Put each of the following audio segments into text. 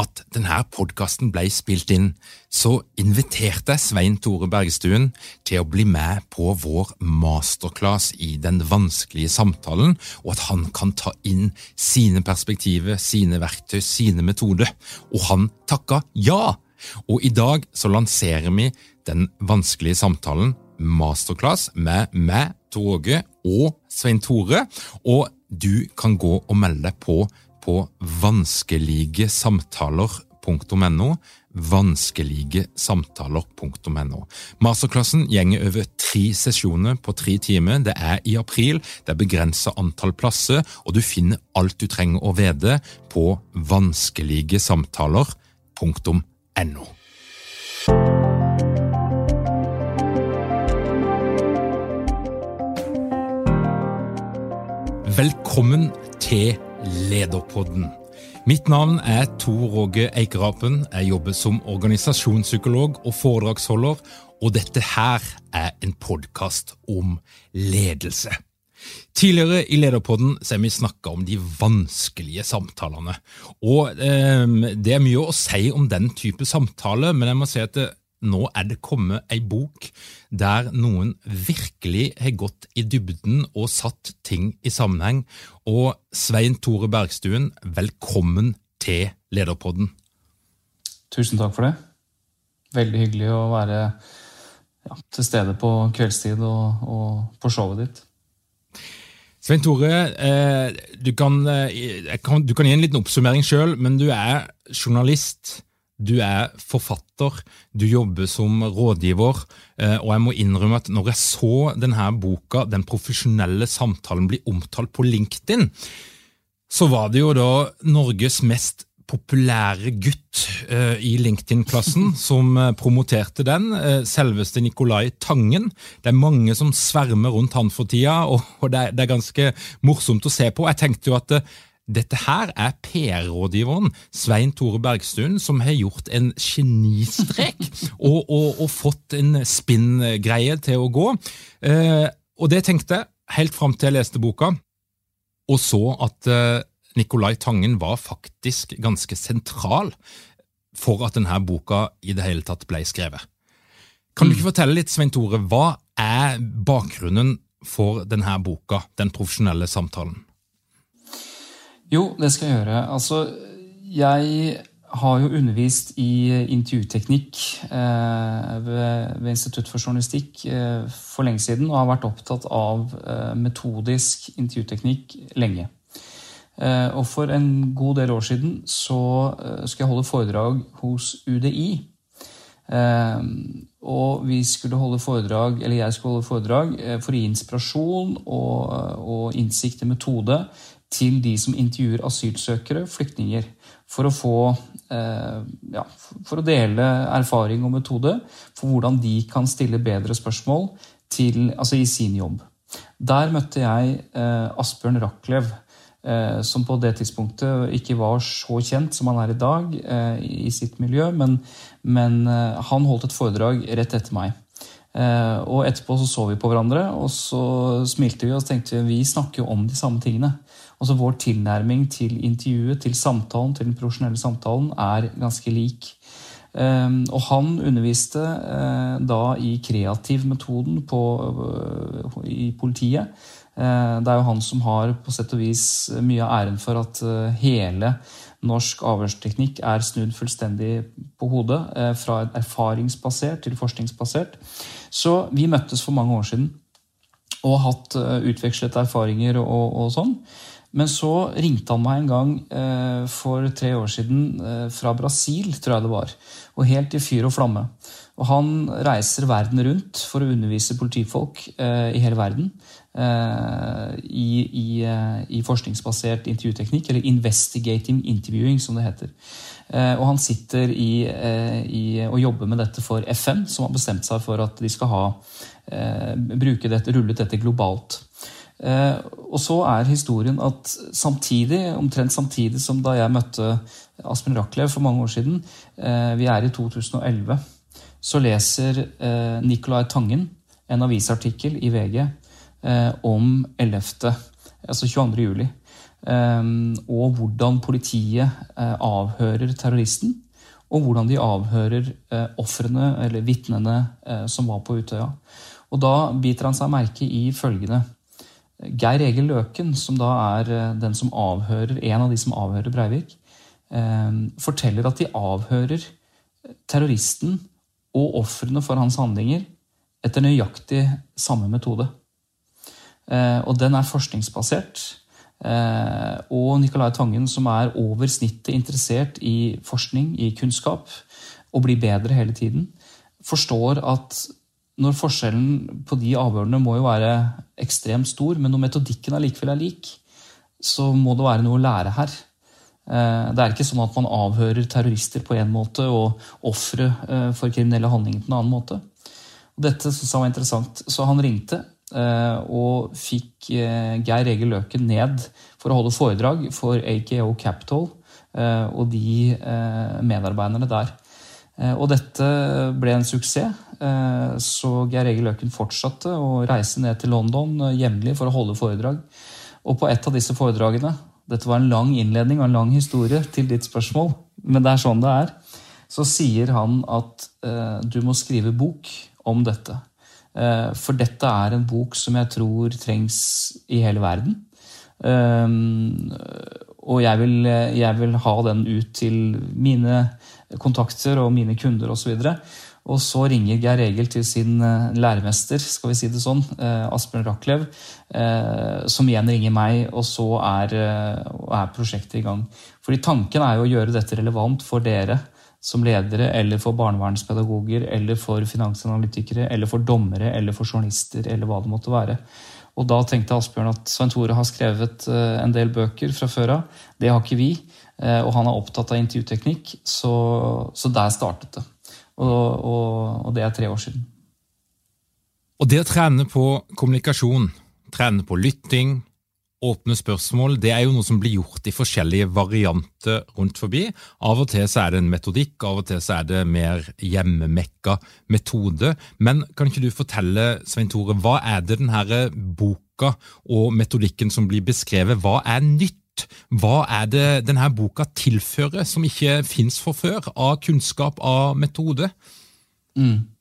at denne podkasten ble spilt inn, så inviterte jeg Svein Tore Bergstuen til å bli med på vår masterclass i den vanskelige samtalen, og at han kan ta inn sine perspektiver, sine verktøy, sine metoder. Og han takka ja! Og i dag så lanserer vi den vanskelige samtalen masterclass med meg, Tor Åge og Svein Tore, og du kan gå og melde deg på på vanskeligesamtaler.no vanskeligesamtaler.no. Masterklassen gjenger over tre sesjoner på tre timer. Det er i april, det er begrensa antall plasser, og du finner alt du trenger å vite på vanskeligesamtaler.no. Velkommen til Lederpodden. Mitt navn er Tor Åge Eikerapen. Jeg jobber som organisasjonspsykolog og foredragsholder, og dette her er en podkast om ledelse. Tidligere i Lederpodden har vi snakka om de vanskelige samtalene. Og eh, Det er mye å si om den type samtale, men jeg må si at det, nå er det kommet ei bok der noen virkelig har gått i dybden og satt ting i sammenheng. Og Svein Tore Bergstuen, velkommen til Lederpodden. Tusen takk for det. Veldig hyggelig å være ja, til stede på kveldstid og, og på showet ditt. Svein Tore, eh, du, kan, eh, kan, du kan gi en liten oppsummering sjøl, men du er journalist du er forfatter, du jobber som rådgiver, eh, og jeg må innrømme at når jeg så denne boka, Den profesjonelle samtalen, bli omtalt på LinkedIn, så var det jo da Norges mest populære gutt uh, i LinkedIn-klassen som uh, promoterte den. Uh, selveste Nicolai Tangen. Det er mange som svermer rundt han for tida, og, og det, er, det, er, ganske morsomt å se på. Jeg tenkte jo at dette her er PR-rådgiveren Svein Tore Bergstuen som har gjort en genistrek og, og, og, fått en spinngreie til å gå. Eh, og det tenkte jeg helt fram til jeg leste boka, og så at eh, Nicolai Tangen var faktisk ganske sentral for at denne boka i det hele tatt ble skrevet. Kan du ikke fortelle litt, Svein Tore, hva er bakgrunnen for denne boka, Den profesjonelle samtalen? Jo, det skal jeg gjøre. Altså, jeg har jo undervist i intervjuteknikk eh, ved, Institutt for journalistikk eh, for lenge siden, og har vært opptatt av eh, metodisk intervjuteknikk lenge. Og for en god del år siden så skal jeg holde foredrag hos UDI. Og vi skulle holde foredrag, eller jeg skulle holde foredrag for å gi inspirasjon og, og innsikt i metode til de som intervjuer asylsøkere, flyktninger, for å få eh, ja, for å dele erfaring og metode for hvordan de kan stille bedre spørsmål til, altså i sin jobb. Der møtte jeg eh, Asbjørn Rachlew, eh, som på det tidspunktet ikke var så kjent som han er i dag i sitt miljø, men, men han holdt et foredrag rett etter meg. Og etterpå så, så vi på hverandre, og så smilte vi og tenkte vi snakker jo om de samme tingene. Altså Vår tilnærming til intervjuet, til samtalen, til den profesjonelle samtalen, er ganske lik. Og han underviste da i kreativmetoden i politiet. Det er jo han som har på sett og vis mye av æren for at hele norsk avhørsteknikk er snudd fullstendig på hodet. Fra erfaringsbasert til forskningsbasert. Så vi møttes for mange år siden og hatt utvekslet erfaringer og, og sånn. Men så ringte han meg en gang eh, for tre år siden eh, fra Brasil, tror jeg det var. Og helt i fyr og flamme. Og han reiser verden rundt for å undervise politifolk eh, i hele verden eh, i, i, eh, i, forskningsbasert intervjuteknikk, eller investigating interviewing, som det heter. Eh, og han sitter i, og jobber med dette for FN, som har bestemt seg for at de skal ha, bruke dette, rullet dette globalt. Eh, og så er historien at samtidig, omtrent samtidig som da jeg møtte Aspen Rachlew for mange år siden, eh, vi er i 2011, så leser eh, Nicolai Tangen en avisartikkel i VG om 11., altså 22. juli. Og hvordan politiet avhører terroristen. Og hvordan de avhører ofrene eller vitnene som var på Utøya. Og da biter han seg merke i følgende Geir Egil Løken, som da er eh, den som avhører, en av de som avhører Breivik, eh, forteller at de avhører terroristen og ofrene for hans handlinger etter nøyaktig samme metode. Eh, og den er forskningsbasert. Og Nicolai Tangen, som er over snittet interessert i forskning, i kunnskap, og blir bedre hele tiden, forstår at når forskjellen på de avhørene må jo være ekstremt stor, men når metodikken allikevel er lik, så må det være noe å lære her. Eh, det er ikke sånn at man avhører terrorister på én måte og ofre eh, for kriminelle handlinger på en annen måte. Dette syntes han var interessant, så han ringte eh, og fikk Geir Egil Løken ned for å holde foredrag for AKO Capital og de medarbeiderne der. Og dette ble en suksess. Eh, så Geir Egil Løken fortsatte å reise ned til London eh, jevnlig for å holde foredrag. Og på et av disse foredragene Dette var en lang innledning og en lang historie til ditt spørsmål, men det er sånn det er. Så sier han at eh, du må skrive bok om dette. for dette er en bok som jeg tror trengs i hele verden. og jeg vil, jeg vil ha den ut til mine kontakter og mine kunder osv. Og, så og så ringer Geir Egil til sin eh, læremester, skal vi si det sånn, eh, Asbjørn Rachlew, eh, som igjen ringer meg, og så er, er, prosjektet i gang. Fordi tanken er jo å gjøre dette relevant for dere som ledere, eller for barnevernspedagoger, eller for finansanalytikere, eller for dommere, eller for journalister, eller hva det måtte være. Og da tenkte Asbjørn at Svein Tore har skrevet en del bøker fra før av. Det har ikke vi. Og han er opptatt av intervjuteknikk, så, så der startet det. Og, og, og det er tre år siden. Og det å trene på kommunikasjon, trene på lytting, åpne spørsmål, det er jo noe som blir gjort i forskjellige varianter rundt forbi. Av og til så er det en metodikk, av og til så er det mer hjemmemekka metode. Men kan ikke du fortelle, Svein Tore, hva er det denne boka og metodikken som blir beskrevet, hva er nytt? Hva er det denne boka tilfører som ikke fins for før, av kunnskap, av metode? Mm.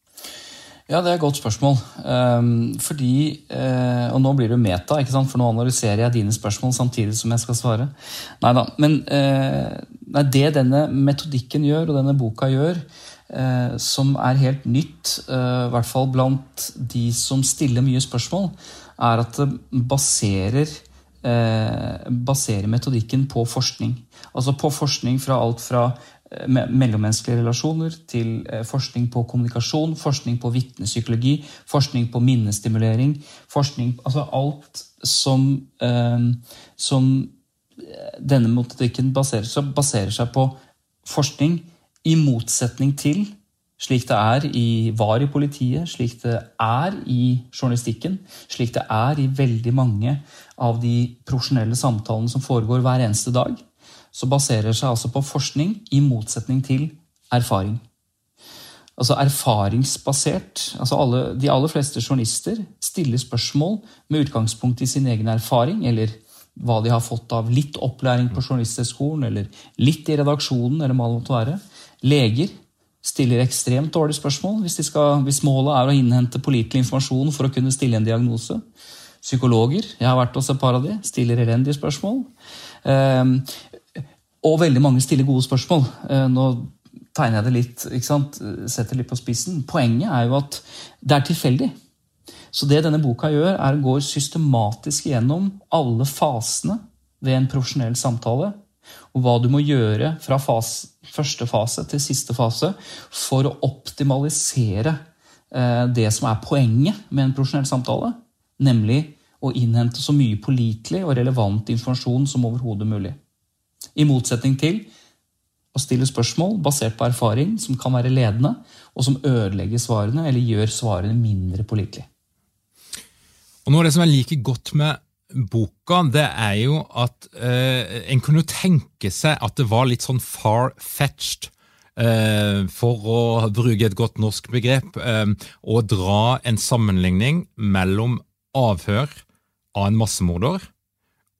Ja, det er et godt spørsmål. Um, fordi uh, Og nå blir det meta, ikke sant? for nå analyserer jeg dine spørsmål samtidig som jeg skal svare. Neida, Men uh, det denne metodikken gjør, og denne boka gjør, uh, som er helt nytt, i hvert fall blant de som stiller mye spørsmål, er at det baserer eh, baserer metodikken på forskning. Altså på forskning fra alt fra eh, mellommenneskelige relasjoner til eh, forskning på kommunikasjon, forskning på vitnepsykologi, forskning på minnestimulering. forskning, altså Alt som, som denne metodikken baserer seg, baserer seg på forskning, i motsetning til slik det er i, var i politiet, slik det er i journalistikken, slik det er i veldig mange av de profesjonelle samtalene som foregår hver eneste dag, så baserer seg altså på forskning i motsetning til erfaring. Altså erfaringsbasert. altså alle, De aller fleste journalister stiller spørsmål med utgangspunkt i sin egen erfaring, eller hva de har fått av litt opplæring på Journalisthøgskolen, eller litt i redaksjonen, eller hva det måtte være. Leger stiller ekstremt dårlige spørsmål hvis, skal, hvis, målet er å innhente pålitelig informasjon for å kunne stille en diagnose. Psykologer, jeg har vært hos et par av de, stiller elendige spørsmål. Eh, og veldig mange stiller gode spørsmål. Eh, nå tegner jeg det litt, ikke sant? setter litt på spissen. Poenget er jo at det er tilfeldig. Så det denne boka gjør, er å gå systematisk gjennom alle fasene ved en profesjonell samtale. Og hva du må gjøre fra fase, første fase til siste fase for å optimalisere eh, det som er poenget med en profesjonell samtale. Nemlig å innhente så mye pålitelig og relevant informasjon som overhodet mulig. I motsetning til å stille spørsmål basert på erfaring som kan være ledende, og som ødelegger svarene eller gjør svarene mindre pålitelige. Og Noe av det som jeg liker godt med boka, det er jo at eh, en kunne tenke seg at det var litt sånn far-fetched. Eh, for å bruke et godt norsk begrep, eh, å dra en sammenligning mellom avhør av en massemorder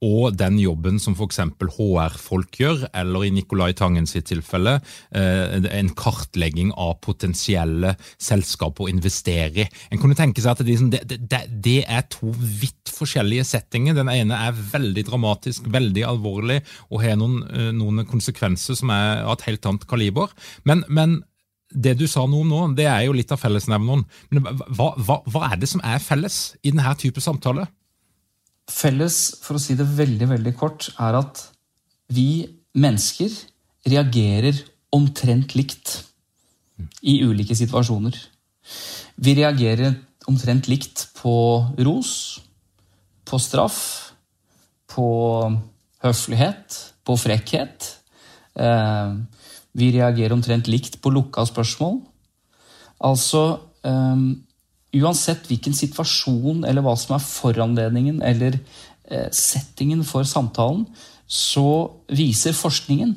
og den jobben som f.eks. HR-folk gjør, eller i Nicolai Tangen sitt tilfelle, eh, en kartlegging av potensielle selskaper å investere i. En kunne tenke seg at det, det, det, er to vidt forskjellige settinger. Den ene er veldig dramatisk, veldig alvorlig og har noen, eh, noen konsekvenser som er av et helt annet kaliber. Men, men det du sa noe om nå, det er jo litt av fellesnevneren. Men hva, hva, hva er det som er felles i denne type samtale? Felles, for å si det veldig, veldig kort, er at vi mennesker reagerer omtrent likt i ulike situasjoner. Vi reagerer omtrent likt på ros, på straff, på høflighet, på frekkhet. Eh, vi reagerer omtrent likt på lukka spørsmål. Altså um, uansett hvilken situasjon eller hva som er foranledningen eller eh, settingen for samtalen, så viser forskningen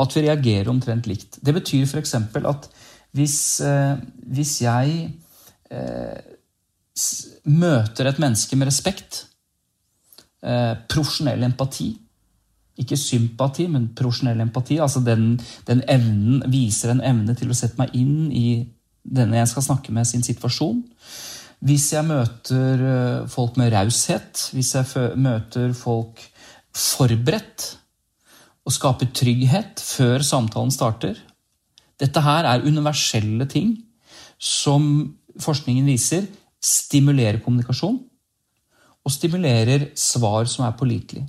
at vi reagerer omtrent likt. Det betyr f.eks. at hvis, eh, hvis jeg eh, møter et menneske med respekt, eh, profesjonell empati ikke sympati, men profesjonell empati. altså den, den evnen viser en evne til å sette meg inn i denne jeg skal snakke med, sin situasjon. Hvis jeg møter eh, folk med raushet, hvis jeg møter folk forberedt og skaper trygghet før samtalen starter Dette her er universelle ting som forskningen viser stimulerer kommunikasjon og stimulerer svar som er pålitelige.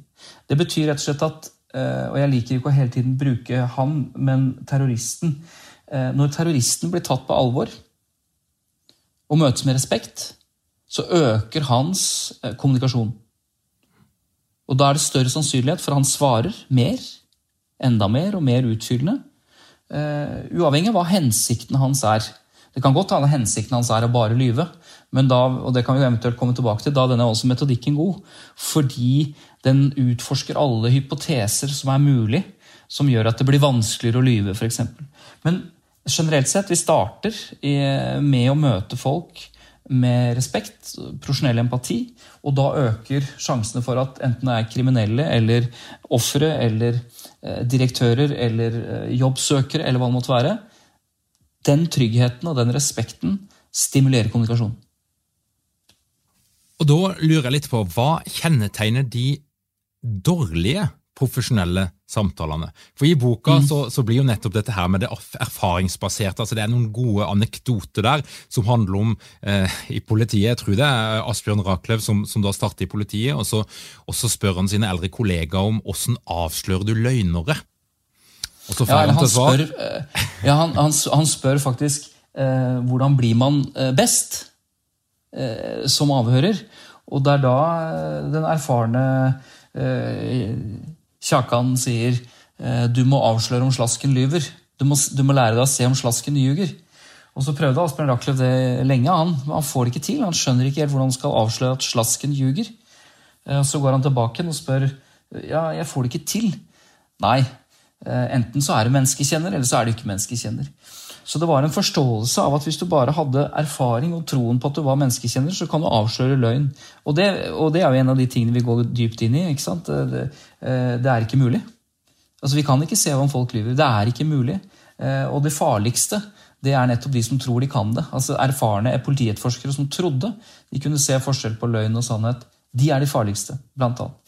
Det betyr rett og slett at eh, Og jeg liker ikke å hele tiden bruke han, men terroristen Eh, når terroristen blir tatt på alvor og møtes med respekt, så øker hans eh, kommunikasjon. Og da er det større sannsynlighet for han svarer mer, enda mer og mer utfyllende, uh, uavhengig av hva hensikten hans er. Det kan godt hende hensikten hans er å bare lyve, men da, og det kan vi eventuelt komme tilbake til, da den er også metodikken god. Fordi den utforsker alle hypoteser som er mulig, som gjør at det blir vanskeligere å lyve, f.eks. Men generelt sett, vi starter med å møte folk med respekt, profesjonell empati, og da øker sjansene for at enten det er kriminelle eller ofre eller eh, direktører eller eh, jobbsøkere eller hva det måtte være, den tryggheten og den respekten stimulerer kommunikasjon. Og Da lurer jeg litt på, hva kjennetegner de dårlige profesjonelle samtalene. For I boka mm. så, så, blir jo nettopp dette her med det erfaringsbaserte. altså Det er noen gode anekdoter der som handler om eh, i politiet. Jeg tror det er Asbjørn Rachlew som, som, da starter i politiet. og så, og så spør han sine eldre kollegaer om hvordan avslører du løgnere. Og så ja, han, han, spør, eh, ja, han, han, han, spør faktisk eh, hvordan blir man eh, best eh, som avhører. Og det er da eh, den erfarne Kjakan sier eh, du må avsløre om slasken lyver. Du må, du må lære deg å se om slasken ljuger. Og så prøvde Asbjørn Rachlew det lenge, han, men han får det ikke til. Han skjønner ikke helt hvordan han skal avsløre at slasken ljuger. Eh, så går han tilbake og spør ja, jeg får det ikke til. Nei, eh, enten så er du menneskekjenner, eller så er du ikke menneskekjenner. Så det var en forståelse av at hvis du bare hadde erfaring og troen på at du var menneskekjenner, så kan du avsløre løgn. Og det, og det er jo en av de tingene vi går dypt inn i. ikke sant? Det, eh, det er ikke mulig. Altså, Vi kan ikke se om folk lyver. Det er ikke mulig. Eh, og det farligste det er nettopp de som tror de kan det. Altså Erfarne politietterforskere som trodde de kunne se forskjell på løgn og sannhet. De er de farligste, blant annet.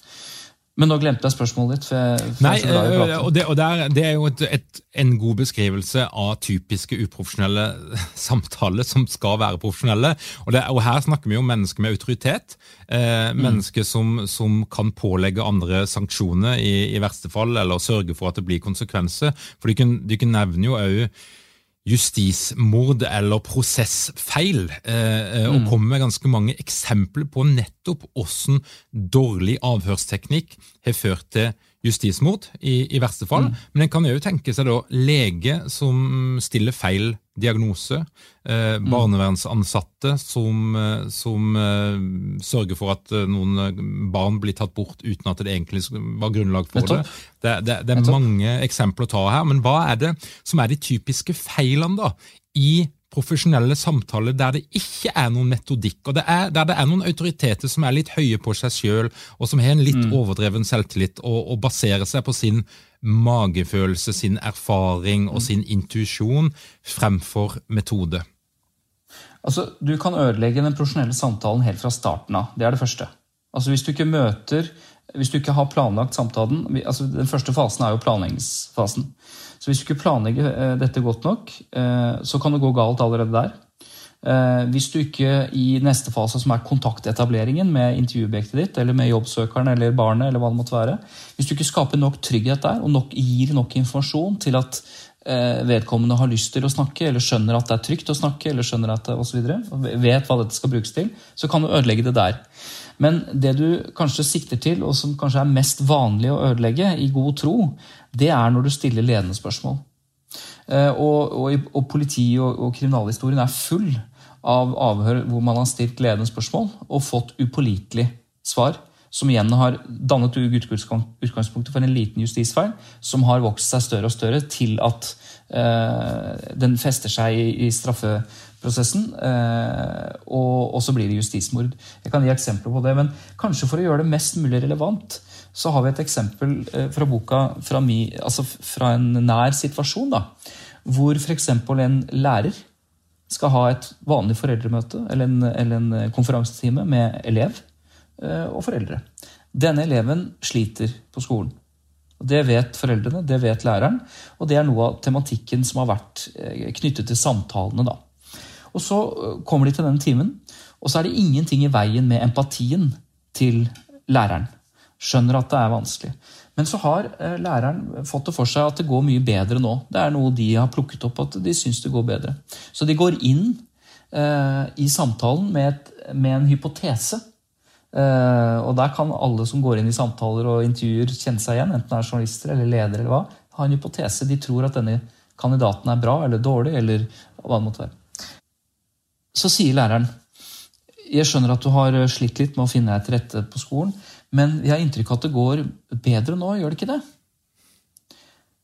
Men nå glemte jeg spørsmålet ditt. For jeg, for Nei, jeg og, det, og der, det, er jo et, et, en god beskrivelse av typiske uprofesjonelle samtaler som skal være profesjonelle. Og, det, og her snakker vi om mennesker med autoritet. Eh, mm. Mennesker som, som, kan pålegge andre sanksjoner i, i, verste fall, eller sørge for at det blir konsekvenser. For de kan nevne jo òg justismord eller prosessfeil, eh, og mm. kommer med ganske mange eksempler på nettopp hvordan dårlig avhørsteknikk har ført til justismord, i, i verste fall. Mm. Men en kan jo tenke seg da lege som stiller feil diagnose, eh, mm. barnevernsansatte som, eh, som eh, sørger for at eh, noen eh, barn blir tatt bort uten at det egentlig var grunnlag for det. Det, det, det er mange eksempler å ta her, men hva er det som er de typiske feilene da i profesjonelle samtaler der det ikke er noen metodikk, og det er, der det er noen autoriteter som er litt høye på seg sjøl, og som har en litt mm. overdreven selvtillit og, og, baserer seg på sin magefølelse, sin erfaring og sin intuisjon fremfor metode. Altså, Du kan ødelegge den profesjonelle samtalen helt fra starten av. Det er det første. Altså, Hvis du ikke møter, hvis du ikke har planlagt samtalen altså Den første fasen er jo planleggingsfasen. Så hvis du ikke planlegger eh, dette godt nok, eh, så kan det gå galt allerede der. Eh, hvis du ikke i neste fase, som er kontaktetableringen med intervjuobjektet ditt, eller med jobbsøkeren eller barnet, eller hva det måtte være, hvis du ikke skaper nok trygghet der, og nok, gir nok informasjon til at vedkommende har lyst til å snakke, eller skjønner at det er trygt å snakke, eller skjønner at det, og så videre, vet hva dette skal brukes til, så kan du ødelegge det der. Men det du kanskje sikter til, og som kanskje er mest vanlig å ødelegge i god tro, det er når du stiller ledende spørsmål. Eh, og, og, og politi- og, og kriminalhistorien er full av avhør hvor man har stilt ledende spørsmål og fått upålitelig svar. Som igjen har dannet utgangspunktet for en liten justisfeil som har vokst seg større og større til at eh, den fester seg i, i straffeprosessen. Eh, og, og, så blir det justismord. Jeg kan gi eksempler på det, men kanskje for å gjøre det mest mulig relevant, så har vi et eksempel eh, fra boka fra, mi, altså fra en nær situasjon. da, Hvor f.eks. en lærer skal ha et vanlig foreldremøte eller en, eller en konferansetime med elev eh, og foreldre. Denne eleven sliter på skolen. Det vet foreldrene, det vet læreren, og det er noe av tematikken som har vært eh, knyttet til samtalene. da. Og Så kommer de til denne timen, og så er det ingenting i veien med empatien til læreren skjønner at det er vanskelig. Men så har eh, læreren fått det for seg at det går mye bedre nå. Det er noe de har plukket opp, at de syns det går bedre. Så de går inn eh, i samtalen med, et, med en hypotese. Eh, og der kan alle som går inn i samtaler og intervjuer, kjenne seg igjen. Enten det er journalister eller ledere eller hva. Ha en hypotese. De tror at denne kandidaten er bra eller dårlig, eller hva det måtte være. Så sier læreren jeg skjønner at du har slitt litt med å finne deg til rette på skolen. Men vi har inntrykk av at det går bedre nå, gjør det ikke det?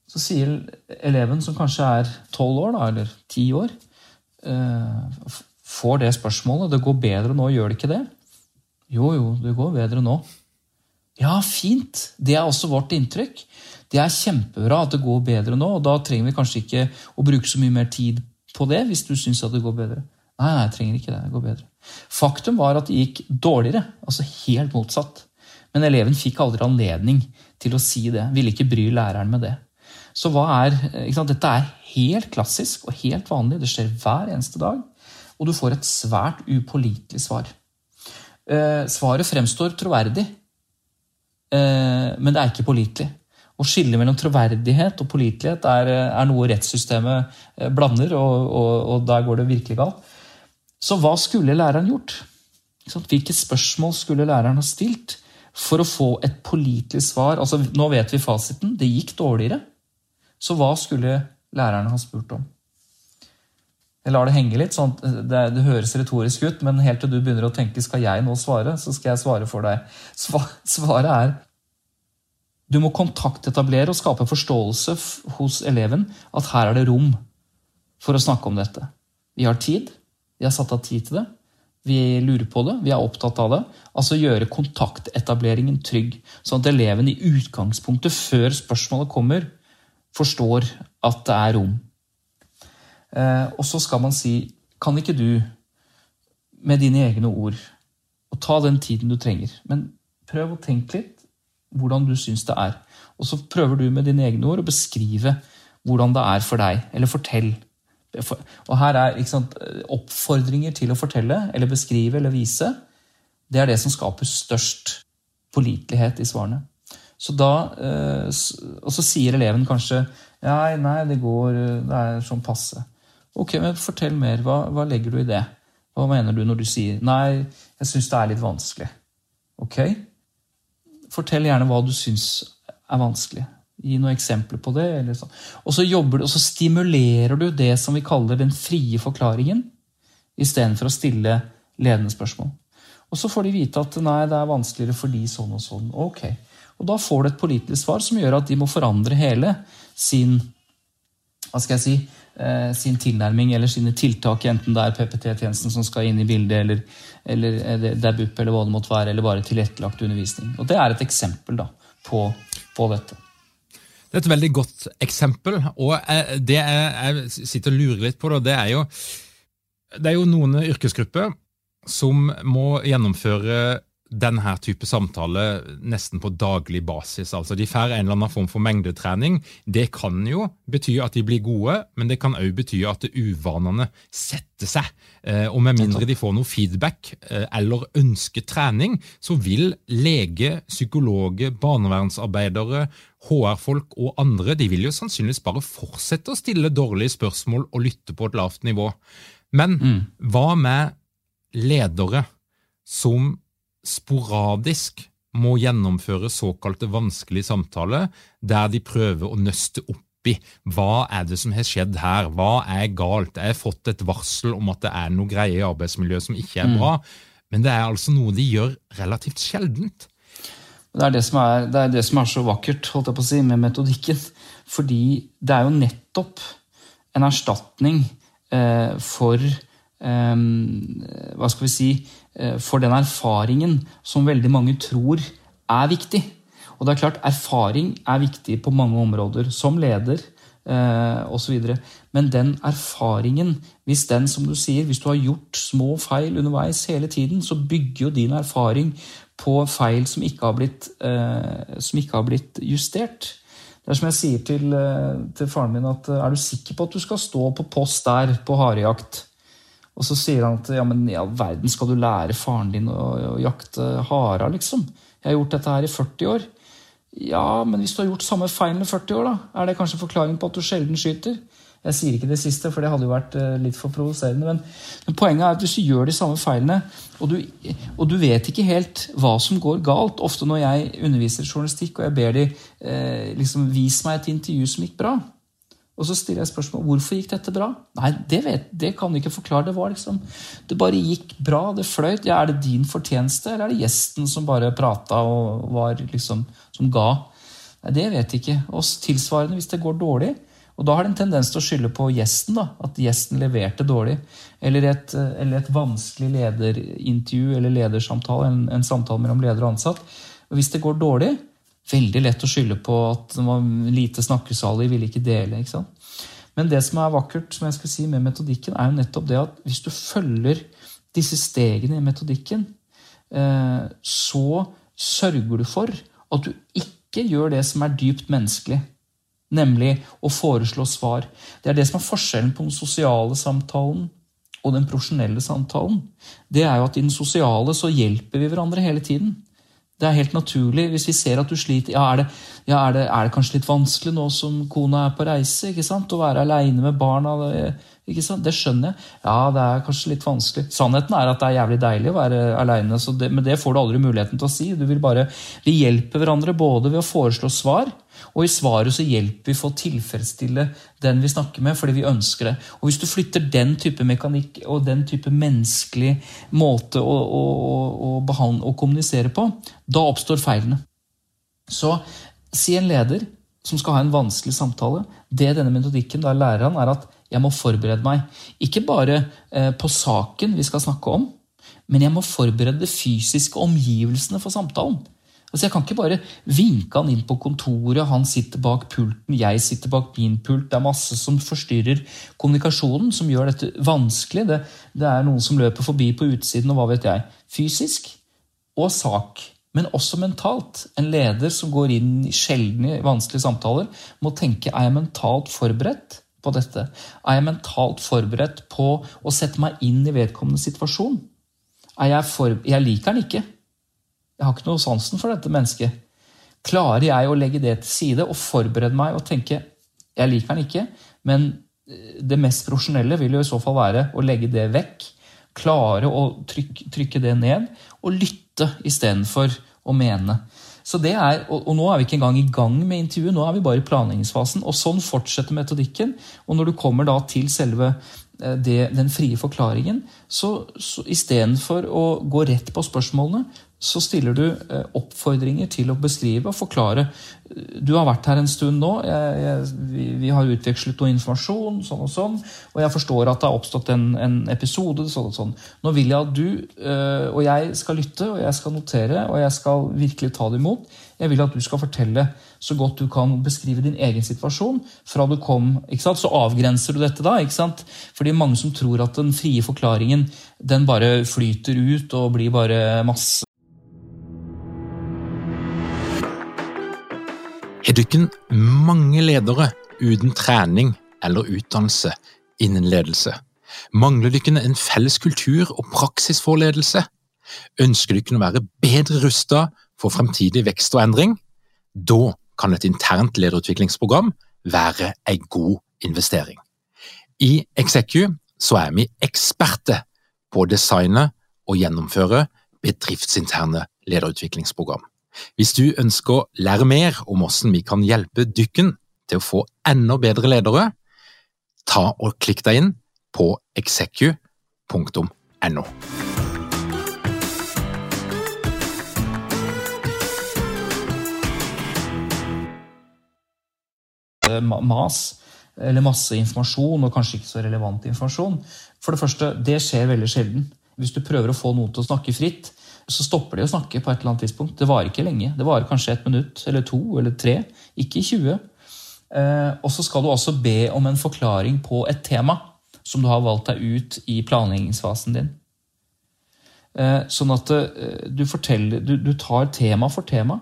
Så sier eleven, som kanskje er tolv år, da, eller ti år, eh, får det spørsmålet. Det går bedre nå, gjør det ikke det? Jo, jo, det går bedre nå. Ja, fint. Det er også vårt inntrykk. Det er kjempebra at det går bedre nå, og da trenger vi kanskje ikke å bruke så mye mer tid på det hvis du syns at det går bedre. Nei, nei, jeg trenger ikke det. Det går bedre. Faktum var at det gikk dårligere. Altså helt motsatt. Men eleven fikk aldri anledning til å si det. Ville ikke bry læreren med det. Så er, Dette er helt klassisk og helt vanlig. Det skjer hver eneste dag. Og du får et svært upålitelig svar. Eh, svaret fremstår troverdig, eh, men det er ikke pålitelig. Å skille mellom troverdighet og pålitelighet er, er, noe rettssystemet eh, blander, og, og, og, der går det virkelig galt. Så hva skulle læreren gjort? Hvilke spørsmål skulle læreren ha stilt? For å få et pålitelig svar. Altså, nå vet vi fasiten. Det gikk dårligere. Så hva skulle lærerne ha spurt om? Jeg lar det henge litt. sånn det, det, høres retorisk ut, men helt til du begynner å tenke skal jeg nå svare, så skal jeg svare for deg. Svaret er du må kontaktetablere og skape forståelse hos eleven at her er det rom for å snakke om dette. Vi har tid. Vi har satt av tid til det. Vi lurer på det, vi er opptatt av det. Altså gjøre kontaktetableringen trygg. Sånn at eleven i utgangspunktet, før spørsmålet kommer, forstår at det er rom. Eh, og så skal man si Kan ikke du, med dine egne ord, og ta den tiden du trenger, men prøv å tenke litt hvordan du syns det er. Og så prøver du med dine egne ord å beskrive hvordan det er for deg. Eller fortell. Og her er sant, oppfordringer til å fortelle eller beskrive eller vise. Det er det som skaper størst pålitelighet i svarene. Så da, eh, og så sier eleven kanskje Nei, nei, det går Det er sånn passe. Ok, men fortell mer. Hva, hva legger du i det? Hva mener du når du sier Nei, jeg syns det er litt vanskelig. Ok? Fortell gjerne hva du syns er vanskelig. Gi noen eksempler på det. Sånn. Og så jobber og så stimulerer du det som vi kaller den frie forklaringen, istedenfor å stille ledende spørsmål. Og så får de vite at nei, det er vanskeligere for de sånn og sånn. Ok. Og da får du et politisk svar som gjør at de må forandre hele sin hva skal jeg si, eh, sin tilnærming eller sine tiltak, enten det er PPT-tjenesten som skal inn i bildet, eller, eller det er BUP, eller hva det måtte være, eller bare tilrettelagt undervisning. Og Det er et eksempel da, på, på dette. Det er et veldig godt eksempel. og Det jeg, sitter og lurer litt på, det er jo det er jo noen yrkesgrupper som må gjennomføre denne type samtale nesten på daglig basis. Altså De får en eller annen form for mengdetrening. Det kan jo bety at de blir gode, men det kan òg bety at uvanene setter seg. Eh, og med mindre de får noe feedback eh, eller ønsker trening, så vil lege, psykologer, barnevernsarbeidere, HR-folk og andre de vil jo sannsynligvis bare fortsette å stille dårlige spørsmål og lytte på et lavt nivå. Men mm. hva med ledere som sporadisk må gjennomføre såkalte vanskelige samtaler, der de prøver å nøste opp i hva er det som har skjedd her, hva er galt, jeg har fått et varsel om at det er noe greie i arbeidsmiljøet som ikke er bra, mm. men det er altså noe de gjør relativt sjeldent. Det er det, som er, det er det som er så vakkert holdt jeg på å si, med metodikken. Fordi det er jo nettopp en erstatning eh, for eh, hva skal vi si for den erfaringen som veldig mange tror er viktig. Og det er klart, Erfaring er viktig på mange områder, som leder eh, osv. Men den erfaringen, hvis den, som du sier, hvis du har gjort små feil underveis hele tiden, så bygger jo din erfaring på feil som ikke har blitt, eh, som ikke har blitt justert. Det er som jeg sier til, eh, til faren min, at er du sikker på at du skal stå på post der på harejakt? Og så sier han at ja, men i all verden skal du lære faren din å, å jakte hara, liksom? Jeg har gjort dette her i 40 år. Ja, men hvis du har gjort samme feilen i 40 år, da, er det kanskje forklaring på at du sjelden skyter? Jeg sier ikke det siste, for det hadde jo vært eh, litt for provoserende. Men, men, poenget er at hvis du gjør de samme feilene, og du, og du, vet ikke helt hva som går galt Ofte når jeg underviser journalistikk og jeg ber de eh, liksom, vis meg et intervju som gikk bra, og så stiller jeg spørsmål hvorfor gikk dette bra. Nei, det, vet, det kan du ikke forklare. Det var liksom, det bare gikk bra. Det fløyt. Ja, er det din fortjeneste, eller er det gjesten som bare prata og var liksom, som ga? Nei, Det vet jeg ikke. Og tilsvarende hvis det går dårlig. Og da har det en tendens til å skylde på gjesten. da, At gjesten leverte dårlig. Eller et, eller et vanskelig lederintervju eller ledersamtale, en, en samtale mellom leder og ansatt. Og hvis det går dårlig, veldig lett å skylde på at det var lite snakkesalig, ville ikke dele. ikke sant? Men det som er vakkert som jeg skal si med metodikken, er jo nettopp det at hvis du følger disse stegene i metodikken, eh, så sørger du for at du ikke gjør det som er dypt menneskelig. Nemlig å foreslå svar. Det er det som er forskjellen på den sosiale samtalen og den profesjonelle samtalen. Det er jo at i den sosiale så hjelper vi hverandre hele tiden. Det er helt naturlig hvis vi ser at du sliter. Ja, er det, ja, er det, er det kanskje litt vanskelig nå som kona er på reise? ikke sant? Å være aleine med barna? Ikke sant? Det skjønner jeg. Ja, det er kanskje litt vanskelig. Sannheten er at det er jævlig deilig å være aleine, men det får du aldri muligheten til å si. Du vil bare, Vi hjelper hverandre både ved å foreslå svar og i svaret så hjelper vi for å tilfredsstille den vi snakker med, fordi vi ønsker det. Og Hvis du flytter den type mekanikk og den type menneskelig måte å, å, å, behandle, å kommunisere på, da oppstår feilene. Så si en leder som skal ha en vanskelig samtale. Det denne metodikken da lærer han, er at jeg må forberede meg. Ikke bare eh, på saken vi skal snakke om, men jeg må forberede de fysiske omgivelsene for samtalen. Altså Jeg kan ikke bare vinke han inn på kontoret, han sitter bak pulten, jeg sitter bak min pult. Det er masse som forstyrrer kommunikasjonen, som gjør dette vanskelig. Det, det er noen som løper forbi på utsiden, og hva vet jeg. Fysisk og sak, men også mentalt. En leder som går inn i sjeldne vanskelige samtaler, må tenke er jeg mentalt forberedt på dette? Er jeg mentalt forberedt på å sette meg inn i vedkommende situasjon? Jeg, for, jeg liker den ikke. Jeg har ikke noe sansen for dette mennesket. Klarer jeg å legge det til side og forberede meg og tenke jeg liker den ikke, men eh, det mest profesjonelle vil jo i så fall være å legge det vekk. Klare å trykke, trykke det ned og lytte istedenfor å mene. Så det er, og, og, nå er vi ikke engang i gang med intervjuet, nå er vi bare i planleggingsfasen. Og sånn fortsetter metodikken. Og når du kommer da til selve eh, det, den frie forklaringen, så, så istedenfor å gå rett på spørsmålene, så stiller du eh, oppfordringer til å beskrive og forklare. Du har vært her en stund nå. Jeg, jeg, vi, vi, har utvekslet noe informasjon, sånn og sånn. Og jeg forstår at det har oppstått en, en episode. sånn og sånn. Nå vil jeg at du øh, og jeg skal lytte, og jeg skal notere, og jeg skal virkelig ta det imot. Jeg vil at du skal fortelle så godt du kan beskrive din egen situasjon. fra du kom, ikke sant? Så avgrenser du dette da. ikke sant? Fordi mange som tror at den frie forklaringen den bare flyter ut og blir bare masse Dere mange ledere uten trening eller utdannelse innen ledelse? Mangler dere en felles kultur og praksis for ledelse? Ønsker dere å være bedre rustet for fremtidig vekst og endring? Da kan et internt lederutviklingsprogram være en god investering. I Execu er vi eksperter på å designe og gjennomføre bedriftsinterne lederutviklingsprogram. Hvis du ønsker å lære mer om hvordan vi kan hjelpe dykken til å få enda bedre ledere, ta og klikk deg inn på execu.no. Mas, eller masse informasjon, og kanskje ikke så relevant informasjon. For det første, det skjer veldig sjelden. Hvis du prøver å få noen til å snakke fritt, så stopper de å snakke på et eller annet tidspunkt. Det varer ikke lenge. Det varer kanskje et minutt eller to eller tre, ikke 20. Eh, og så skal du også be om en forklaring på et tema som du har valgt deg ut i planleggingsfasen din. Eh, sånn at eh, du, du, du tar tema for tema.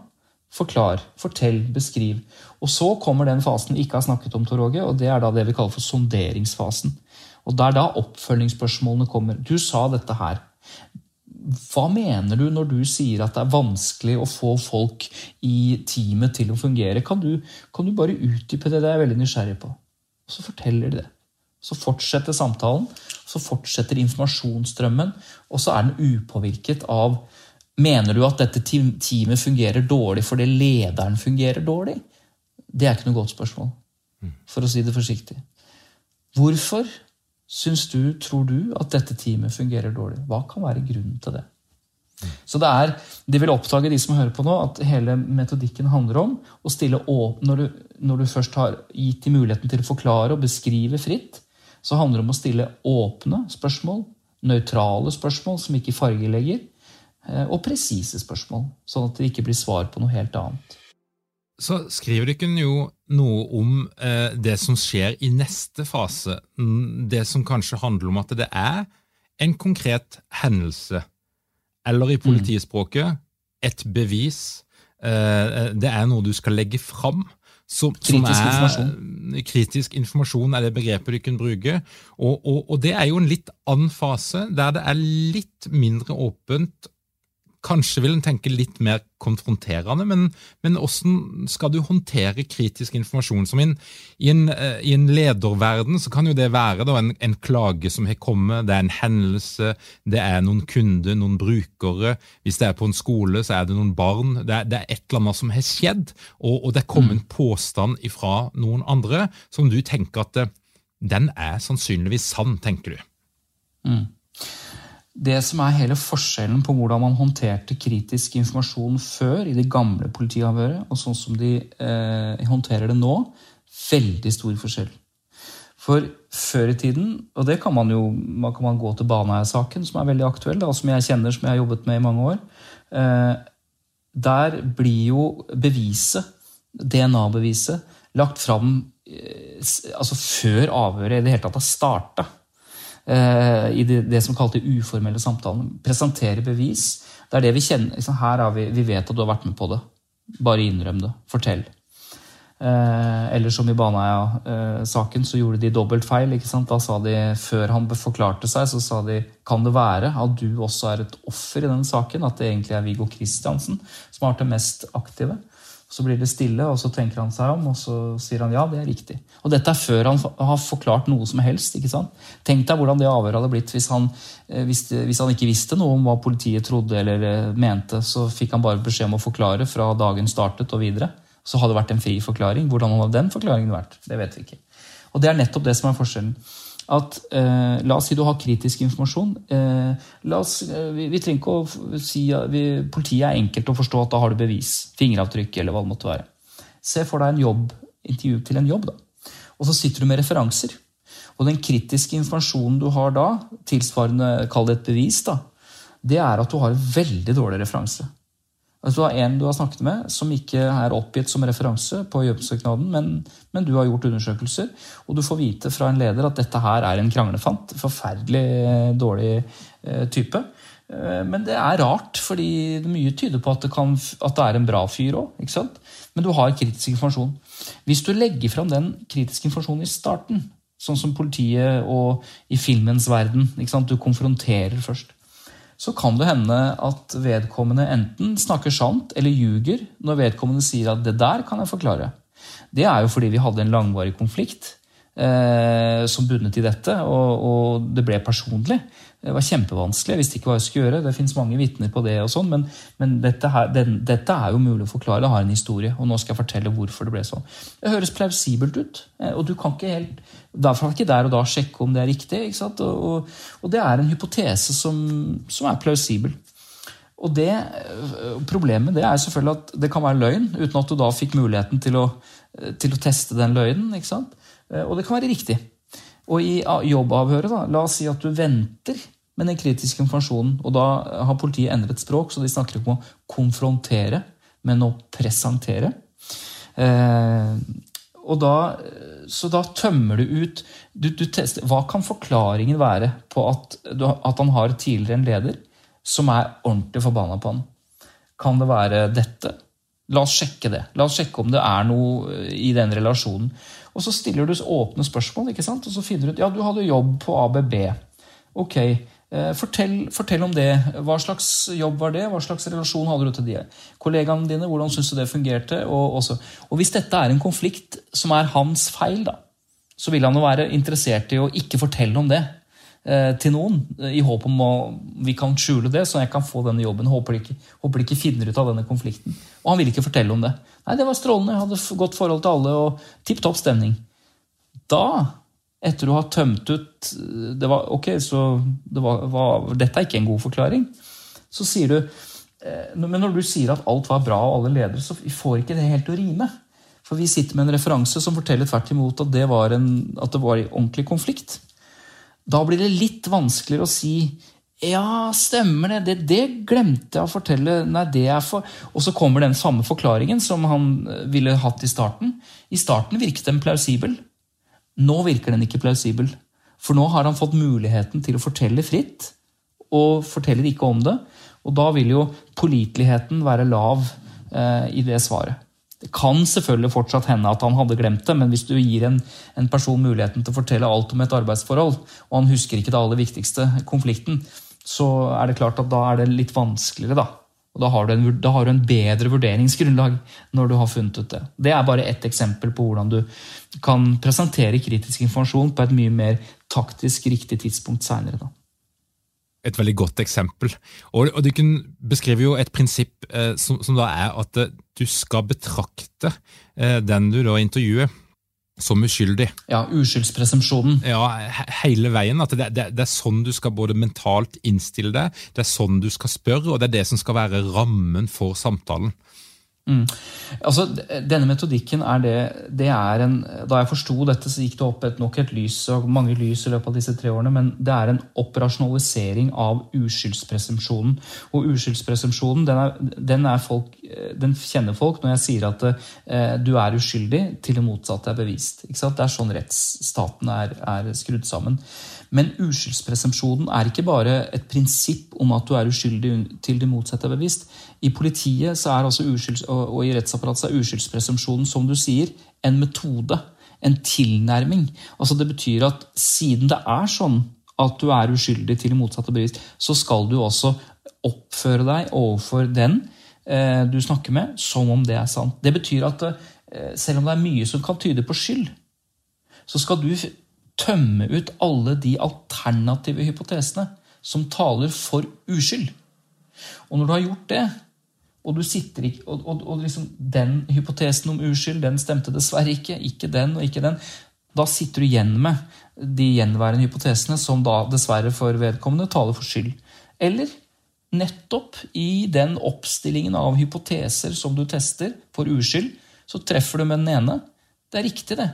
Forklar, fortell, beskriv. Og så kommer den fasen vi ikke har snakket om, Tor Åge, og det er da det vi kaller for sonderingsfasen. Og Det er da oppfølgingsspørsmålene kommer. Du sa dette her. Hva mener du når du sier at det er vanskelig å få folk i teamet til å fungere? Kan du, kan du bare utdype det? Det er jeg veldig nysgjerrig på. Og så forteller de det. Så fortsetter samtalen, så fortsetter informasjonsstrømmen, og så er den upåvirket av Mener du at dette teamet fungerer dårlig fordi lederen fungerer dårlig? Det er ikke noe godt spørsmål, for å si det forsiktig. Hvorfor syns du, tror du, at dette teamet fungerer dårlig? Hva kan være grunnen til det? Så det er, De vil oppdage, de som hører på nå, at hele metodikken handler om å stille åp når, du, når du først har gitt dem muligheten til å forklare og beskrive fritt, så handler det om å stille åpne spørsmål, nøytrale spørsmål som ikke fargelegger, eh, og presise spørsmål, sånn at det ikke blir svar på noe helt annet så skriver dere jo noe om eh, det som skjer i neste fase. Det som kanskje handler om at det er en konkret hendelse, eller i mm. politispråket et bevis. Eh, det er noe du skal legge fram. Som, kritisk som er, informasjon. Kritisk informasjon er det begrepet du kan bruke. Og, og, og det er jo en litt annen fase, der det er litt mindre åpent Kanskje vil en tenke litt mer konfronterende, men, men hvordan skal du håndtere kritisk informasjon? Som i, en, eh, I en lederverden så kan jo det være da, en, en, klage som har kommet, det er en hendelse, det er noen kunder, noen brukere. Hvis det er på en skole, så er det noen barn. Det er, det er et eller annet som har skjedd, og, og det er kommet mm. en påstand fra noen andre som du tenker at eh, den er sannsynligvis sann, tenker du. Mm. Det som er hele forskjellen på hvordan man håndterte kritisk informasjon før, i det gamle politiavhøret, og sånn som de eh, håndterer det nå, veldig stor forskjell. For før i tiden, og det kan man jo man kan gå til Baneheia-saken, som er veldig aktuell, og som jeg kjenner, som jeg har jobbet med i mange år. Eh, der blir jo beviset, DNA-beviset, lagt fram eh, altså før avhøret i det hele tatt har starta. Eh, I det, det som kalte uformelle samtalen. Presentere bevis. Det er det vi kjenner. Liksom, her har vi, vi vet at du har vært med på det. Bare innrøm det. Fortell. Eh, eller som i Baneheia-saken, så gjorde de dobbelt feil. Da sa de, Før han forklarte seg, så sa de kan det være at du også er et offer i denne saken? At det egentlig er Viggo Kristiansen som har vært det mest aktive? Så blir det stille, og så tenker han seg om, og så sier han ja, det er riktig. Og dette er før han har forklart noe som helst. ikke sant? Tenk deg hvordan det avhøret hadde blitt hvis han, eh, hvis, hvis han ikke visste noe om hva politiet trodde eller eh, mente. Så fikk han bare beskjed om å forklare fra dagen startet og videre så hadde det vært en fri forklaring. Hvordan hadde den forklaringen vært? Det vet vi ikke. Og det er nettopp det som er forskjellen. At, eh, la oss si du har kritisk informasjon. Eh, oss, eh, vi, vi, trenger ikke å si at Politiet er enkelt å forstå at da har du bevis. Fingeravtrykk eller hva det måtte være. Se for deg en jobb, intervju til en jobb. da. Og så sitter du med referanser. Og den kritiske informasjonen du har da, tilsvarende kall det et bevis, da, det er at du har veldig dårlig referanse. Altså, du en du har snakket med som ikke er oppgitt som referanse på jobbsøknaden, men, men, du har gjort undersøkelser, og du får vite fra en leder at dette her er en kranglefant. Forferdelig eh, dårlig eh, type. Eh, men det er rart, fordi mye tyder på at det, kan, at det er en bra fyr òg. Men du har kritisk informasjon. Hvis du legger fram den kritiske informasjonen i starten, sånn som politiet og i filmens verden Du konfronterer først så kan det hende at vedkommende enten snakker sant eller ljuger når vedkommende sier at 'det der kan jeg forklare'. Det er jo fordi vi hadde en langvarig konflikt eh, som bundet i dette, og, og, det ble personlig. Det var kjempevanskelig. Jeg visste ikke hva jeg skulle gjøre. Det fins mange vitner på det, og sånn, men, men dette, her, den, dette, er jo mulig å forklare. Det har en historie, og nå skal jeg fortelle hvorfor det ble sånn. Det høres plausibelt ut, eh, og du kan ikke helt Derfor er det ikke der og da sjekke om det er riktig. Og, og, og, det er en hypotese som, som er plausibel. Og det, eh, Problemet det er selvfølgelig at det kan være løgn, uten at du da fikk muligheten til å, til å teste den løgnen. ikke sant? Eh, og det kan være riktig. Og i jobbavhøret, da, la oss si at du venter med den kritiske informasjonen, og da har politiet endret språk, så de snakker ikke om å konfrontere, men å presentere. Eh, og da, så da tømmer du ut du, du tester, Hva kan forklaringen være på at, at han har tidligere en leder som er ordentlig forbanna på han? Kan det være dette? La oss sjekke det. La oss sjekke om det er noe i den relasjonen. Og så stiller du åpne spørsmål, ikke sant? og så finner du ut ja, du hadde jobb på ABB. Ok, eh, fortell, fortell, om det. Hva slags jobb var det? Hva slags relasjon hadde du til de kollegaene dine? Hvordan syns du det fungerte? Og, og, hvis dette er en konflikt som er hans feil, da, så vil han jo være interessert i å ikke fortelle om det til noen, i håp om å vi kan skjule det, så jeg kan få denne jobben. Håper de ikke, håper de ikke finner ut av denne konflikten. Og han vil ikke fortelle om det. Nei, det var strålende, jeg hadde godt forhold til alle og tipp topp stemning. Da, etter å ha tømt ut det var, Ok, så det var, var, dette er ikke en god forklaring. Så sier du eh, Men når du sier at alt var bra og alle ledere, så får ikke det helt å rime. For vi sitter med en referanse som forteller tvert imot at det var en at det var en ordentlig konflikt. Da blir det litt vanskeligere å si ja, stemmer det. det. det. glemte jeg å fortelle. Nei, det er for... Og så kommer den samme forklaringen som han eh, ville hatt i starten. I starten virket den plausibel. Nå virker den ikke plausibel. For nå har han fått muligheten til å fortelle fritt, og forteller ikke om det. Og da vil jo påliteligheten være lav eh, i det svaret. Det kan selvfølgelig fortsatt hende at han hadde glemt det, men hvis du gir en, en, person muligheten til å fortelle alt om et arbeidsforhold, og han husker ikke det aller viktigste, konflikten, så er det klart at da er det litt vanskeligere, da. Og da har, en, da har du en bedre vurderingsgrunnlag når du har funnet ut det. Det er bare ett eksempel på hvordan du kan presentere kritisk informasjon på et mye mer taktisk riktig tidspunkt seinere. Et veldig godt eksempel. Og, og Du beskriver jo et prinsipp eh, som, som, da er at eh, du skal betrakte eh, den du da intervjuer, som uskyldig. Ja, uskyldspresumpsjonen. Ja, hele veien. at det, det, det, er sånn du skal både mentalt innstille deg, det er sånn du skal spørre, og det er det som skal være rammen for samtalen. Mm. Altså, Denne metodikken er det, det er en, Da jeg forsto dette, så gikk det opp et, nok et lys, og mange lys i løpet av disse tre årene, men det er en operasjonalisering av uskyldspresumpsjonen. Og uskyldspresumpsjonen den er, den er folk den kjenner folk når jeg sier at eh, du er uskyldig til det motsatte er bevist. Det er sånn rettsstaten er, er skrudd sammen. Men uskyldspresumpsjonen er ikke bare et prinsipp om at du er uskyldig til det motsatte er bevist. I politiet altså uskylds, og, i rettsapparatet er uskyldspresumpsjonen, som du sier, en metode. En tilnærming. Altså Det betyr at siden det er sånn at du er uskyldig til motsatte bevis, så skal du også oppføre deg overfor den eh, du snakker med, som om det er sant. Det betyr at eh, selv om det er mye som kan tyde på skyld, så skal du tømme ut alle de alternative hypotesene som taler for uskyld. Og når du har gjort det, og ikke, og, og, og liksom den hypotesen om uskyld den stemte dessverre ikke, ikke den og ikke den, da sitter du igjen med de gjenværende hypotesene som da dessverre for vedkommende taler for skyld. Eller nettopp i den oppstillingen av hypoteser som du tester for uskyld, så treffer du med den ene. Det er riktig, det.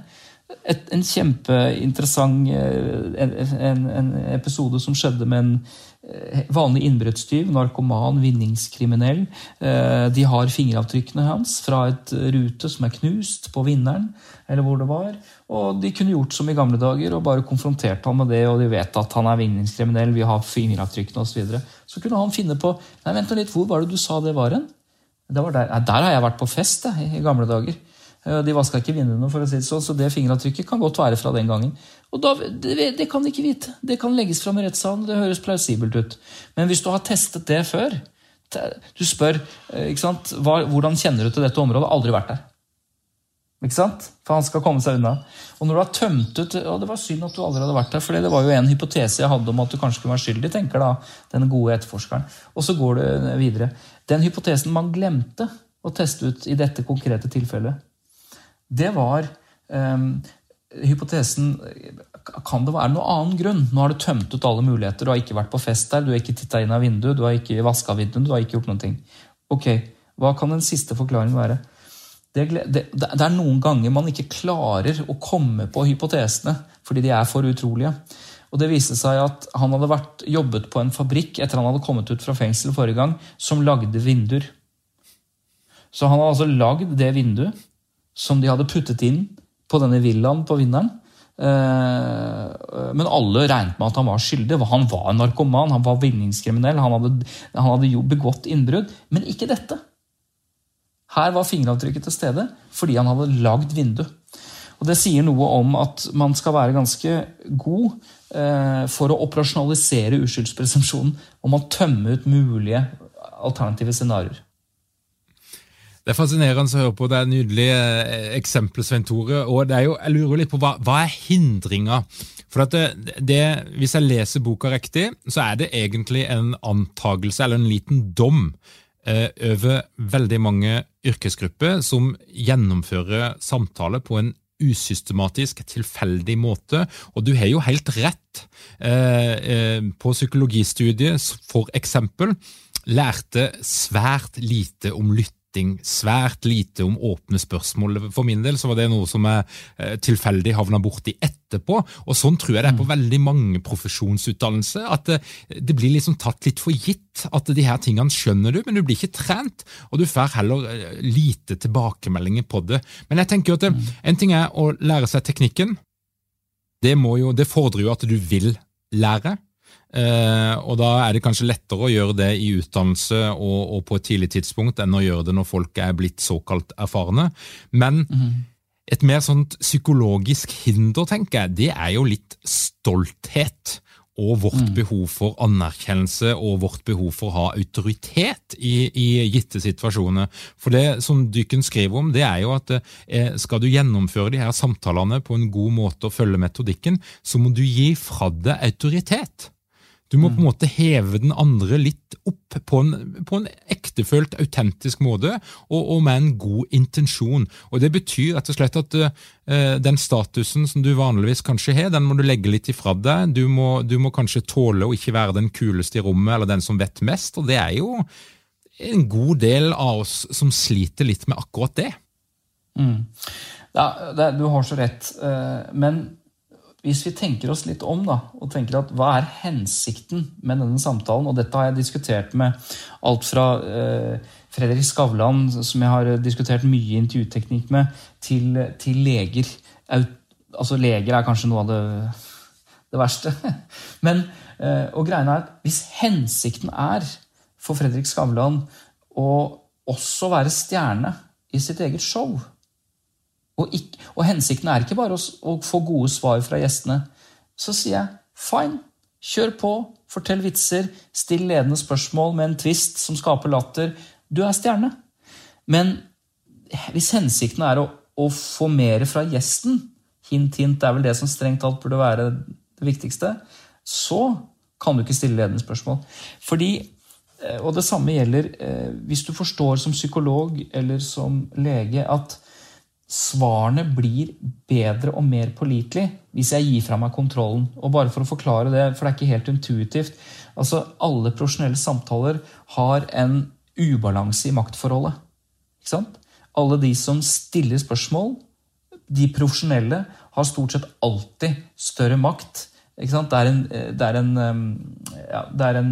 Et, en kjempeinteressant eh, en, en, episode som skjedde med en eh, vanlig innbruddstyv, narkoman, vinningskriminell. Eh, de har fingeravtrykkene hans fra et rute som er knust på vinneren, eller hvor det var. Og de kunne gjort som i gamle dager og bare konfrontert ham med det, og de vet at han er vinningskriminell, vi har fingeravtrykkene osv. Så, videre. så kunne han finne på Nei, vent nå litt, hvor var det du sa det var hen? Der. der. har jeg vært på fest da, i gamle dager. Eh, de vaska ikke vinduene, for å si det sånn, så det fingeravtrykket kan godt være fra den gangen. Og da, det, det, kan de ikke vite. Det kan legges fram i rettssalen. Det høres plausibelt ut. Men hvis du har testet det før Du spør eh, ikke sant, hvordan kjenner du til dette området. Aldri vært der. Ikke sant? For han skal komme seg unna. Og når du har tømt ut og Det var synd at du aldri hadde vært der, for det var jo en hypotese jeg hadde om at du kanskje kunne være skyldig, tenker da den gode etterforskeren. Og så går du videre. Den hypotesen man glemte å teste ut i dette konkrete tilfellet, det var um, hypotesen Kan det være noen annen grunn? Nå har du tømt ut alle muligheter. Du har ikke vært på fest der, du har ikke titta inn av vinduet, du har ikke vaska vinduet, du har ikke gjort noen ting. Ok, Hva kan den siste forklaringen være? Det, det, det, er noen ganger man ikke klarer å komme på hypotesene fordi de er for utrolige. Og Det viste seg at han hadde vært, jobbet på en fabrikk etter han hadde kommet ut fra fengsel forrige gang, som lagde vinduer. Så han hadde altså lagd det vinduet som de hadde puttet inn på denne villaen på vinneren. Eh, men alle regnet med at han var skyldig. Han var en narkoman, han var vinningskriminell, han hadde, han hadde jo begått innbrudd. Men ikke dette. Her var fingeravtrykket til stede fordi han hadde lagd vindu. Og Det sier noe om at man skal være ganske god eh, for å operasjonalisere uskyldspresumpsjonen om man tømmer ut mulige alternative scenarioer. Det er fascinerende å høre på. Det er nydelige eksempler, Svein Tore. Og det er jo, jeg lurer litt på hva, hva er hindringa? For det, det, Hvis jeg leser boka riktig, så er det egentlig en antagelse eller en liten dom eh, over veldig mange yrkesgrupper som gjennomfører samtaler på en usystematisk, tilfeldig måte. Og du har jo helt rett. Eh, eh, på psykologistudiet, for eksempel, lærte svært lite om lytt gjetting, svært lite om åpne spørsmål. For min del så var det noe som jeg eh, tilfeldig havna borti etterpå. Og sånn tror jeg det er på mm. veldig mange profesjonsutdannelser. At det, eh, det, blir liksom tatt litt for gitt at de her tingene skjønner du, men du blir ikke trent. Og du får heller eh, lite tilbakemeldinger på det. Men jeg tenker at det, mm. en ting er å lære seg teknikken. Det, jo, det fordrer jo at du vil lære. Eh, og Da er det kanskje lettere å gjøre det i utdannelse og, og, på et tidlig tidspunkt enn å gjøre det når folk er blitt såkalt erfarne. Men mm. et mer sånt psykologisk hinder, tenker jeg, det er jo litt stolthet. Og vårt mm. behov for anerkjennelse og vårt behov for å ha autoritet i, i gitte situasjoner. For det som Dykken skriver om, det er jo at eh, skal du gjennomføre de her samtalene på en god måte og følge metodikken, så må du gi fra deg autoritet. Du må på en måte heve den andre litt opp på en, på en ektefølt, autentisk måte, og, og, med en god intensjon. Og Det betyr rett og slett at uh, den statusen som du vanligvis kanskje har, den må du legge litt ifra deg. Du må, du må kanskje tåle å ikke være den kuleste i rommet eller den som vet mest. og det er jo en god del av oss som sliter litt med akkurat det. Mm. Ja, det, du har så rett. Uh, men hvis vi tenker oss litt om da, og tenker at hva er hensikten med denne samtalen, og dette har jeg diskutert med alt fra eh, Fredrik Skavlan, som jeg har diskutert mye intervjuteknikk med, til, til leger. Altså Leger er kanskje noe av det, det verste. Men, eh, og greiene er at hvis hensikten er for Fredrik Skavlan å også være stjerne i sitt eget show og, ikke, og, hensikten er ikke bare å, å, få gode svar fra gjestene. Så sier jeg fine, kjør på, fortell vitser, still ledende spørsmål med en twist som skaper latter. Du er stjerne. Men hvis hensikten er å, å få mer fra gjesten, hint, hint, det er vel det som strengt talt burde være det viktigste, så kan du ikke stille ledende spørsmål. Fordi, eh, og det samme gjelder eh, hvis du forstår som psykolog eller som lege at svarene blir bedre og mer pålitelig hvis jeg gir fra meg kontrollen. Og bare for å forklare det, for det er ikke helt intuitivt altså Alle profesjonelle samtaler har en ubalanse i maktforholdet. Ikke sant? Alle de som stiller spørsmål, de profesjonelle, har stort sett alltid større makt. Det er en, det er en, ja, det er en,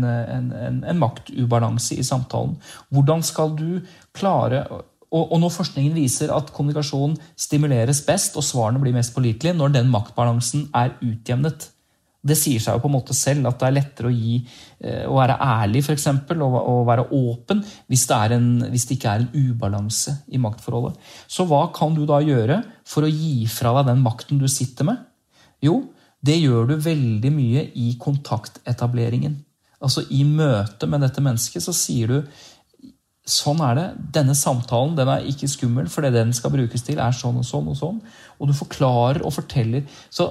en maktubalanse i samtalen. Hvordan skal du klare og, når forskningen viser at kommunikasjon stimuleres best og svarene blir mest pålitelige når den maktbalansen er utjevnet. Det sier seg jo på en måte selv at det er lettere å, gi, eh, å være ærlig for eksempel, og, og være åpen hvis det, en, hvis det, ikke er en ubalanse i maktforholdet. Så hva kan du da gjøre for å gi fra deg den makten du sitter med? Jo, det gjør du veldig mye i kontaktetableringen. Altså I møte med dette mennesket så sier du Sånn er det. Denne samtalen den er ikke skummel, for det den skal brukes til, er sånn og sånn. Og sånn. Og du forklarer og forteller. Så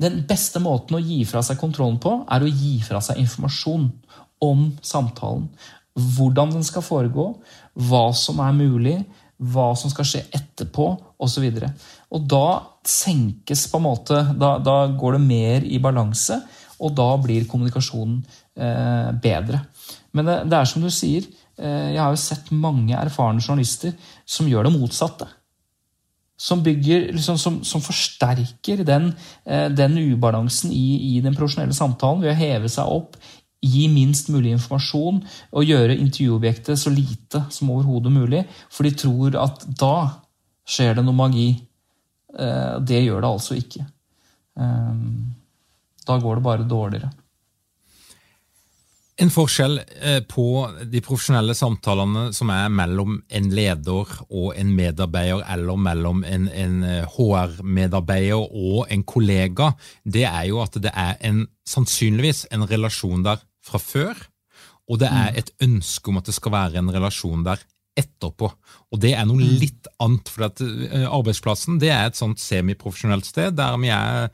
den beste måten å gi fra seg kontrollen på, er å gi fra seg informasjon om samtalen. Hvordan den skal foregå, hva som er mulig, hva som skal skje etterpå, osv. Og, så og da senkes på en måte da, da, går det mer i balanse, og da blir kommunikasjonen eh, bedre. Men det, det er som du sier, jeg har jo sett mange erfarne journalister som gjør det motsatte. Som, bygger, liksom, som, som forsterker den, eh, den ubalansen i, i, den profesjonelle samtalen ved å heve seg opp, gi minst mulig informasjon og gjøre intervjuobjektet så lite som overhodet mulig. For de tror at da skjer det noe magi. Eh, det gjør det altså ikke. Da går det bare dårligere. En forskjell eh, på de profesjonelle samtalene som er mellom en leder og en medarbeider, eller mellom en, en HR-medarbeider eh, og en kollega, det er jo at det er en, sannsynligvis en relasjon der fra før, og det er mm. et ønske om at det skal være en relasjon der etterpå. Og det er noe mm. litt annet. for at eh, Arbeidsplassen det er et sånt semiprofesjonelt sted der vi er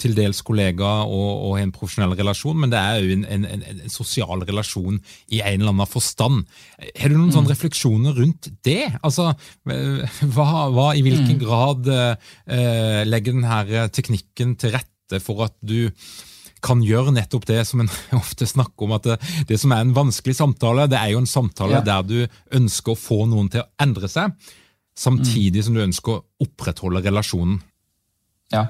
til dels kollegaer og, og en profesjonell relasjon, men det er òg en, en, en, en, sosial relasjon i en eller annen forstand. Har du noen mm. sånne refleksjoner rundt det? Altså, eh, hva, hva I hvilken mm. grad uh, legger denne teknikken til rette for at du kan gjøre nettopp det som en ofte snakker om, at det, det, som er en vanskelig samtale, det er jo en samtale ja. der du ønsker å få noen til å endre seg, samtidig mm. som du ønsker å opprettholde relasjonen. Ja,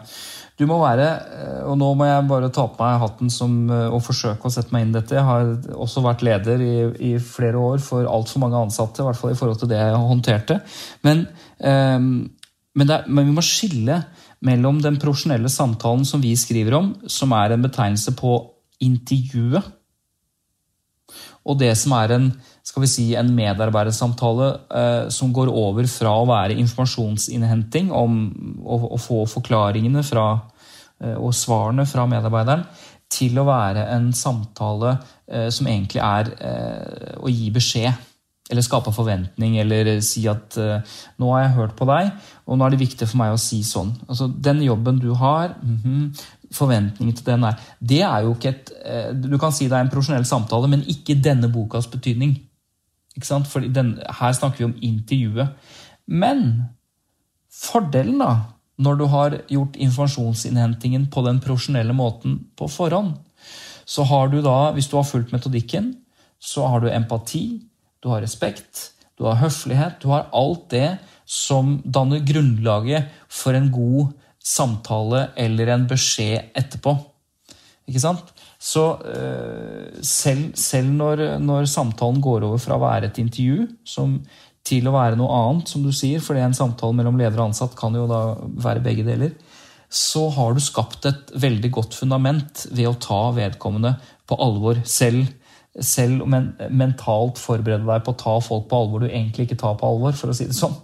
du må være, eh, og nå må jeg bare ta på meg hatten som, eh, og forsøke å sette meg inn i dette. Jeg har også vært leder i, i flere år for altfor mange ansatte, i hvert fall i forhold til det jeg håndterte. Men, um, men, det, men vi må skille mellom den profesjonelle samtalen som vi skriver om, som er en betegnelse på intervjuet, og det som er en, skal vi si, en medarbeidersamtale eh, som går over fra å være informasjonsinnhenting om å, få forklaringene fra, eh, og svarene fra medarbeideren, til å være en samtale eh, som egentlig er eh, å gi beskjed eller skape forventning eller si at uh, 'nå har jeg hørt på deg, og nå er det viktig for meg å si sånn'. Altså, Den jobben du har, mm -hmm, forventningen til den er Det er jo ikke et uh, Du kan si det er en profesjonell samtale, men ikke denne bokas betydning. Ikke sant? For her snakker vi om intervjuet. Men fordelen, da, når du har gjort informasjonsinnhentingen på den profesjonelle måten på forhånd, så har du da, hvis du har fulgt metodikken, så har du empati, du har respekt, du har høflighet, du har alt det som danner grunnlaget for en god samtale eller en beskjed etterpå. Ikke sant? Så øh, selv, selv når, når, samtalen går over fra å være et intervju som, til å være noe annet, som du sier, fordi en samtale mellom leder og ansatt kan jo da være begge deler, så har du skapt et veldig godt fundament ved å ta vedkommende på alvor selv. Selv men, mentalt forberede deg på å ta folk på alvor du egentlig ikke tar på alvor, for å si det sånn.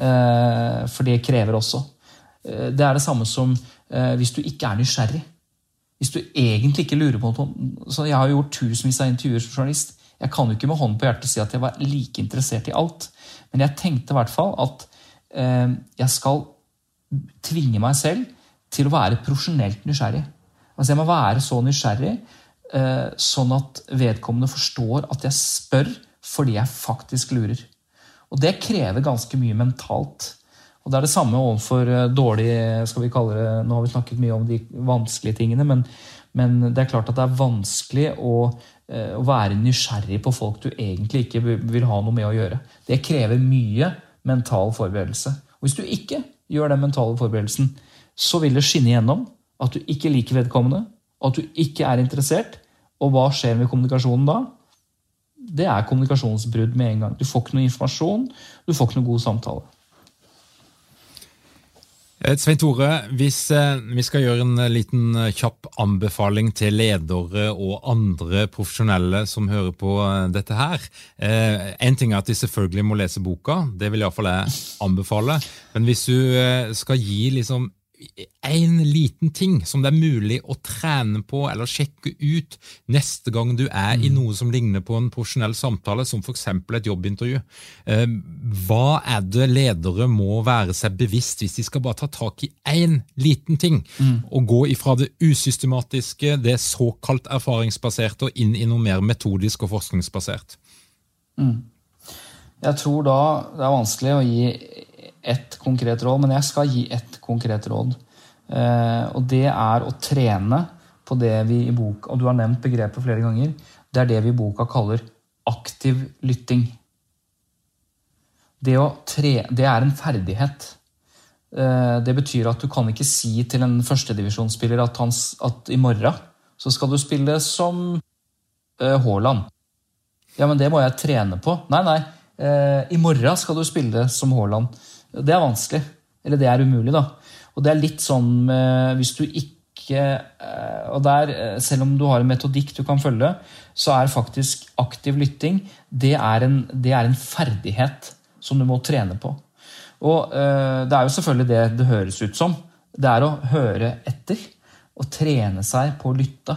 Eh, for det krever også. Eh, det er det samme som eh, hvis du ikke er nysgjerrig. Hvis du egentlig ikke lurer på så Jeg har gjort tusenvis av intervjuer som journalist. Jeg kan jo ikke med hånden på hjertet si at jeg var like interessert i alt. Men jeg tenkte i hvert fall at jeg skal tvinge meg selv til å være profesjonelt nysgjerrig. Altså Jeg må være så nysgjerrig sånn at vedkommende forstår at jeg spør fordi jeg faktisk lurer. Og det krever ganske mye mentalt. Og Det er det samme overfor eh, dårlig skal vi kalle det, Nå har vi snakket mye om de vanskelige tingene, men, men det er klart at det er vanskelig å, eh, å, være nysgjerrig på folk du egentlig ikke vil ha noe med å gjøre. Det krever mye mental forberedelse. Og Hvis du ikke gjør den mentale forberedelsen, så vil det skinne igjennom at du ikke liker vedkommende, at du ikke er interessert. Og hva skjer med kommunikasjonen da? Det er kommunikasjonsbrudd med en gang. Du får ikke noe informasjon, du får ikke noe god samtale. Eh, Svein Tore, hvis eh, vi skal gjøre en eh, liten kjapp anbefaling til ledere og andre profesjonelle som hører på dette her. En ting er at de selvfølgelig må lese boka, det vil iallfall jeg anbefale. Men hvis du skal gi liksom en liten ting som det er mulig å trene på eller sjekke ut neste gang du er i mm. noe som ligner på en profesjonell samtale, som f.eks. et jobbintervju. Eh, hva er det ledere må være seg bevisst hvis de skal bare ta tak i én liten ting, mm. og gå ifra det usystematiske, det såkalt erfaringsbaserte, og inn i noe mer metodisk og forskningsbasert? Mm. Jeg tror da det er vanskelig å gi ett konkret råd, men jeg skal gi ett konkret råd. Eh, og det er å trene på det vi i boka Og du har nevnt begrepet flere ganger. Det er det vi i boka kaller aktiv lytting. Det, tre, det er en ferdighet. Eh, det betyr at du kan ikke si til en førstedivisjonsspiller at, at i morgen så skal du spille som eh, Haaland. Ja, men det må jeg trene på. Nei, nei. I morgen skal du spille som Haaland. Det er vanskelig. Eller det er umulig, da. Og det er litt sånn hvis du ikke eh, Og der, eh, selv om du har en metodikk du kan følge, så er faktisk aktiv lytting det er en, det er en ferdighet som du må trene på. Og eh, det er jo selvfølgelig det det høres ut som. Det er å høre etter og trene seg på å lytte.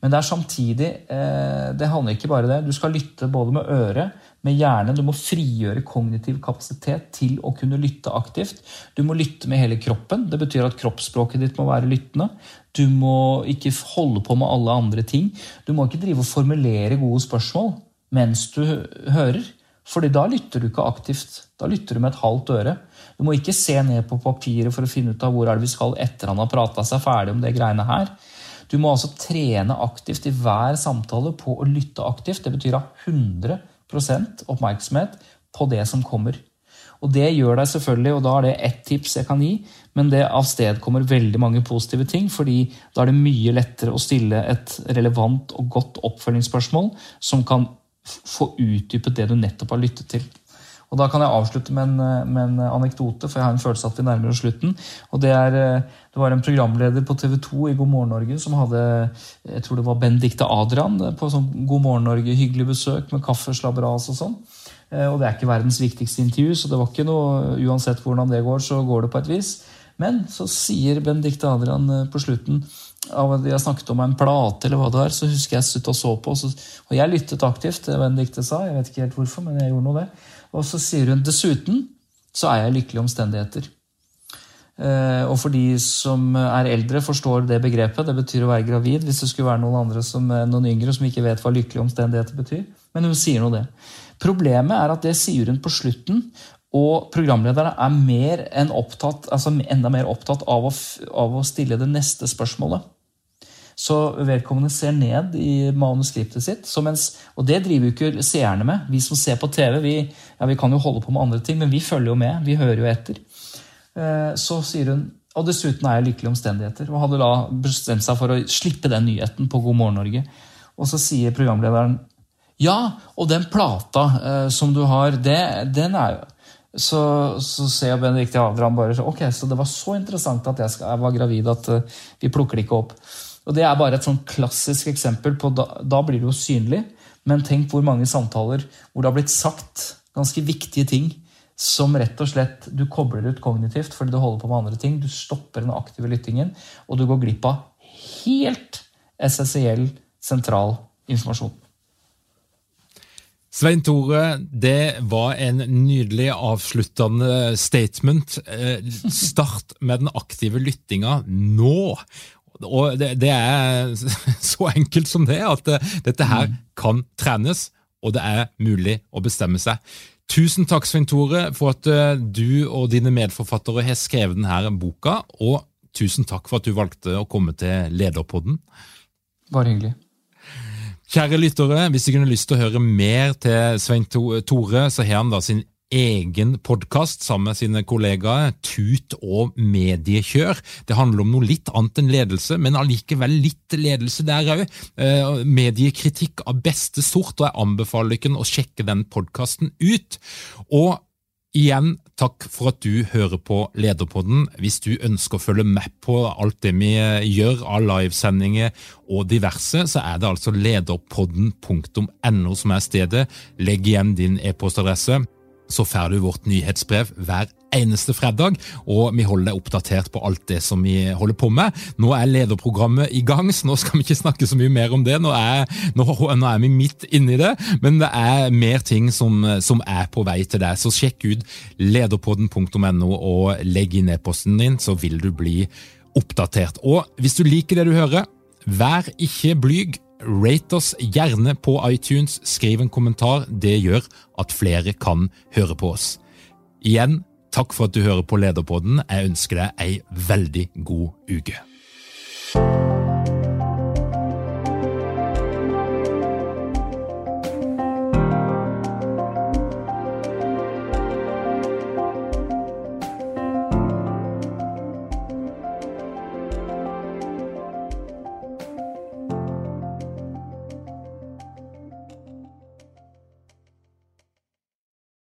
Men det er samtidig Det handler ikke bare det. Du skal lytte både med øret, med hjernen. Du må frigjøre kognitiv kapasitet til å kunne lytte aktivt. Du må lytte med hele kroppen. Det betyr at kroppsspråket ditt må være lyttende. Du må ikke holde på med alle andre ting. Du må ikke drive og formulere gode spørsmål mens du hører. Fordi da lytter du ikke aktivt. Da lytter du med et halvt øre. Du må ikke se ned på papiret for å finne ut av hvor er det vi skal etter han har prata seg ferdig om det greiene her. Du må altså trene aktivt i hver samtale på å lytte aktivt. Det betyr av 100 oppmerksomhet på det som kommer. Og Det gjør deg selvfølgelig, og da er det ett tips jeg kan gi, men det avstedkommer veldig mange positive ting, fordi da er det mye lettere å stille et relevant og godt oppfølgingsspørsmål som kan få utdypet det du nettopp har lyttet til. Og Da kan jeg avslutte med en, med en, anekdote, for jeg har en følelse at vi nærmer oss slutten. Og Det, er, det var en programleder på TV 2 i God morgen Norge som hadde jeg tror det var Benedicte Adrian på sånn God morgen Norge, hyggelig besøk med kaffe, slabberas og sånn. Eh, og det er ikke verdens viktigste intervju, så det var ikke noe, uansett hvordan det går, så går det på et vis. Men så sier Benedicte Adrian eh, på slutten av de har snakket om en plate, eller hva det er, så husker jeg satt og så på. Og, så, og jeg lyttet aktivt til Benedicte sa. Jeg vet ikke helt hvorfor, men jeg gjorde noe det. Og så sier hun dessuten så er jeg lykkelige omstendigheter. Eh, og for de som er eldre, forstår det begrepet. Det betyr å være gravid. Hvis det skulle være noen andre som, noen yngre som ikke vet hva lykkelige omstendigheter betyr. Men hun sier nå det. Problemet er at det sier hun på slutten, og programlederne er mer enn opptatt, altså enda mer opptatt av å, av å stille det neste spørsmålet. Så vedkommende ser ned i manuskriptet sitt. Mens, og det driver jo ikke seerne med. Vi som ser på TV, vi, ja, vi, kan jo holde på med andre ting, men vi følger jo med. Vi hører jo etter. Eh, så sier hun Og dessuten er jeg lykkelige omstendigheter. Og hadde da bestemt seg for å slippe den nyheten på God morgen Norge. Og så sier programlederen ja, og den plata eh, som du har, det, den er jo så, så ser jeg Benedicte Adrian bare ok, så det var så interessant at jeg, skal, jeg var gravid at uh, vi plukker det ikke opp. Og Det er bare et sånn klassisk eksempel på da, da blir det jo synlig. Men tenk hvor mange samtaler hvor det har blitt sagt ganske viktige ting som rett og slett du kobler ut kognitivt fordi du holder på med andre ting. Du stopper den aktive lyttingen, og du går glipp av helt essensiell, sentral informasjon. Svein Tore, det var en nydelig avsluttende statement. Eh, start med den aktive lyttinga nå! Og det, det, er så enkelt som det, at dette her kan trenes, og det er mulig å bestemme seg. Tusen takk, Svein Tore, for at eh, du og dine medforfattere har skrevet denne boka, og tusen takk for at du valgte å komme til Lederpodden. Bare hyggelig. Kjære lyttere, hvis dere har lyst til å høre mer til Svein Tore, så har han da sin egen podkast sammen med sine kollegaer, Tut og mediekjør. Det handler om noe litt annet enn ledelse, men allikevel litt ledelse der òg. Eh, mediekritikk av beste sort, og jeg anbefaler dere å sjekke den podkasten ut. Og Igjen, takk for at du hører på Lederpodden. Hvis du ønsker å følge med på alt det vi gjør av livesendinger og diverse, så er det altså lederpodden.no som er stedet. Legg igjen din e-postadresse så får du vårt nyhetsbrev hver eneste fredag, og vi holder deg oppdatert på alt det som vi holder på med. Nå er lederprogrammet i gang, så nå skal vi ikke snakke så mye mer om det. Nå er, nå, nå er vi midt inni det, men det er mer ting som, som er på vei til deg. Så sjekk ut lederpodden.no og legg inn e-posten din, så vil du bli oppdatert. Og hvis du liker det du hører, vær ikke blyg. Rate oss gjerne på iTunes, skriv en kommentar. Det gjør at flere kan høre på oss. Igjen, takk for at du hører på Lederpodden. Jeg ønsker deg ei veldig god uke.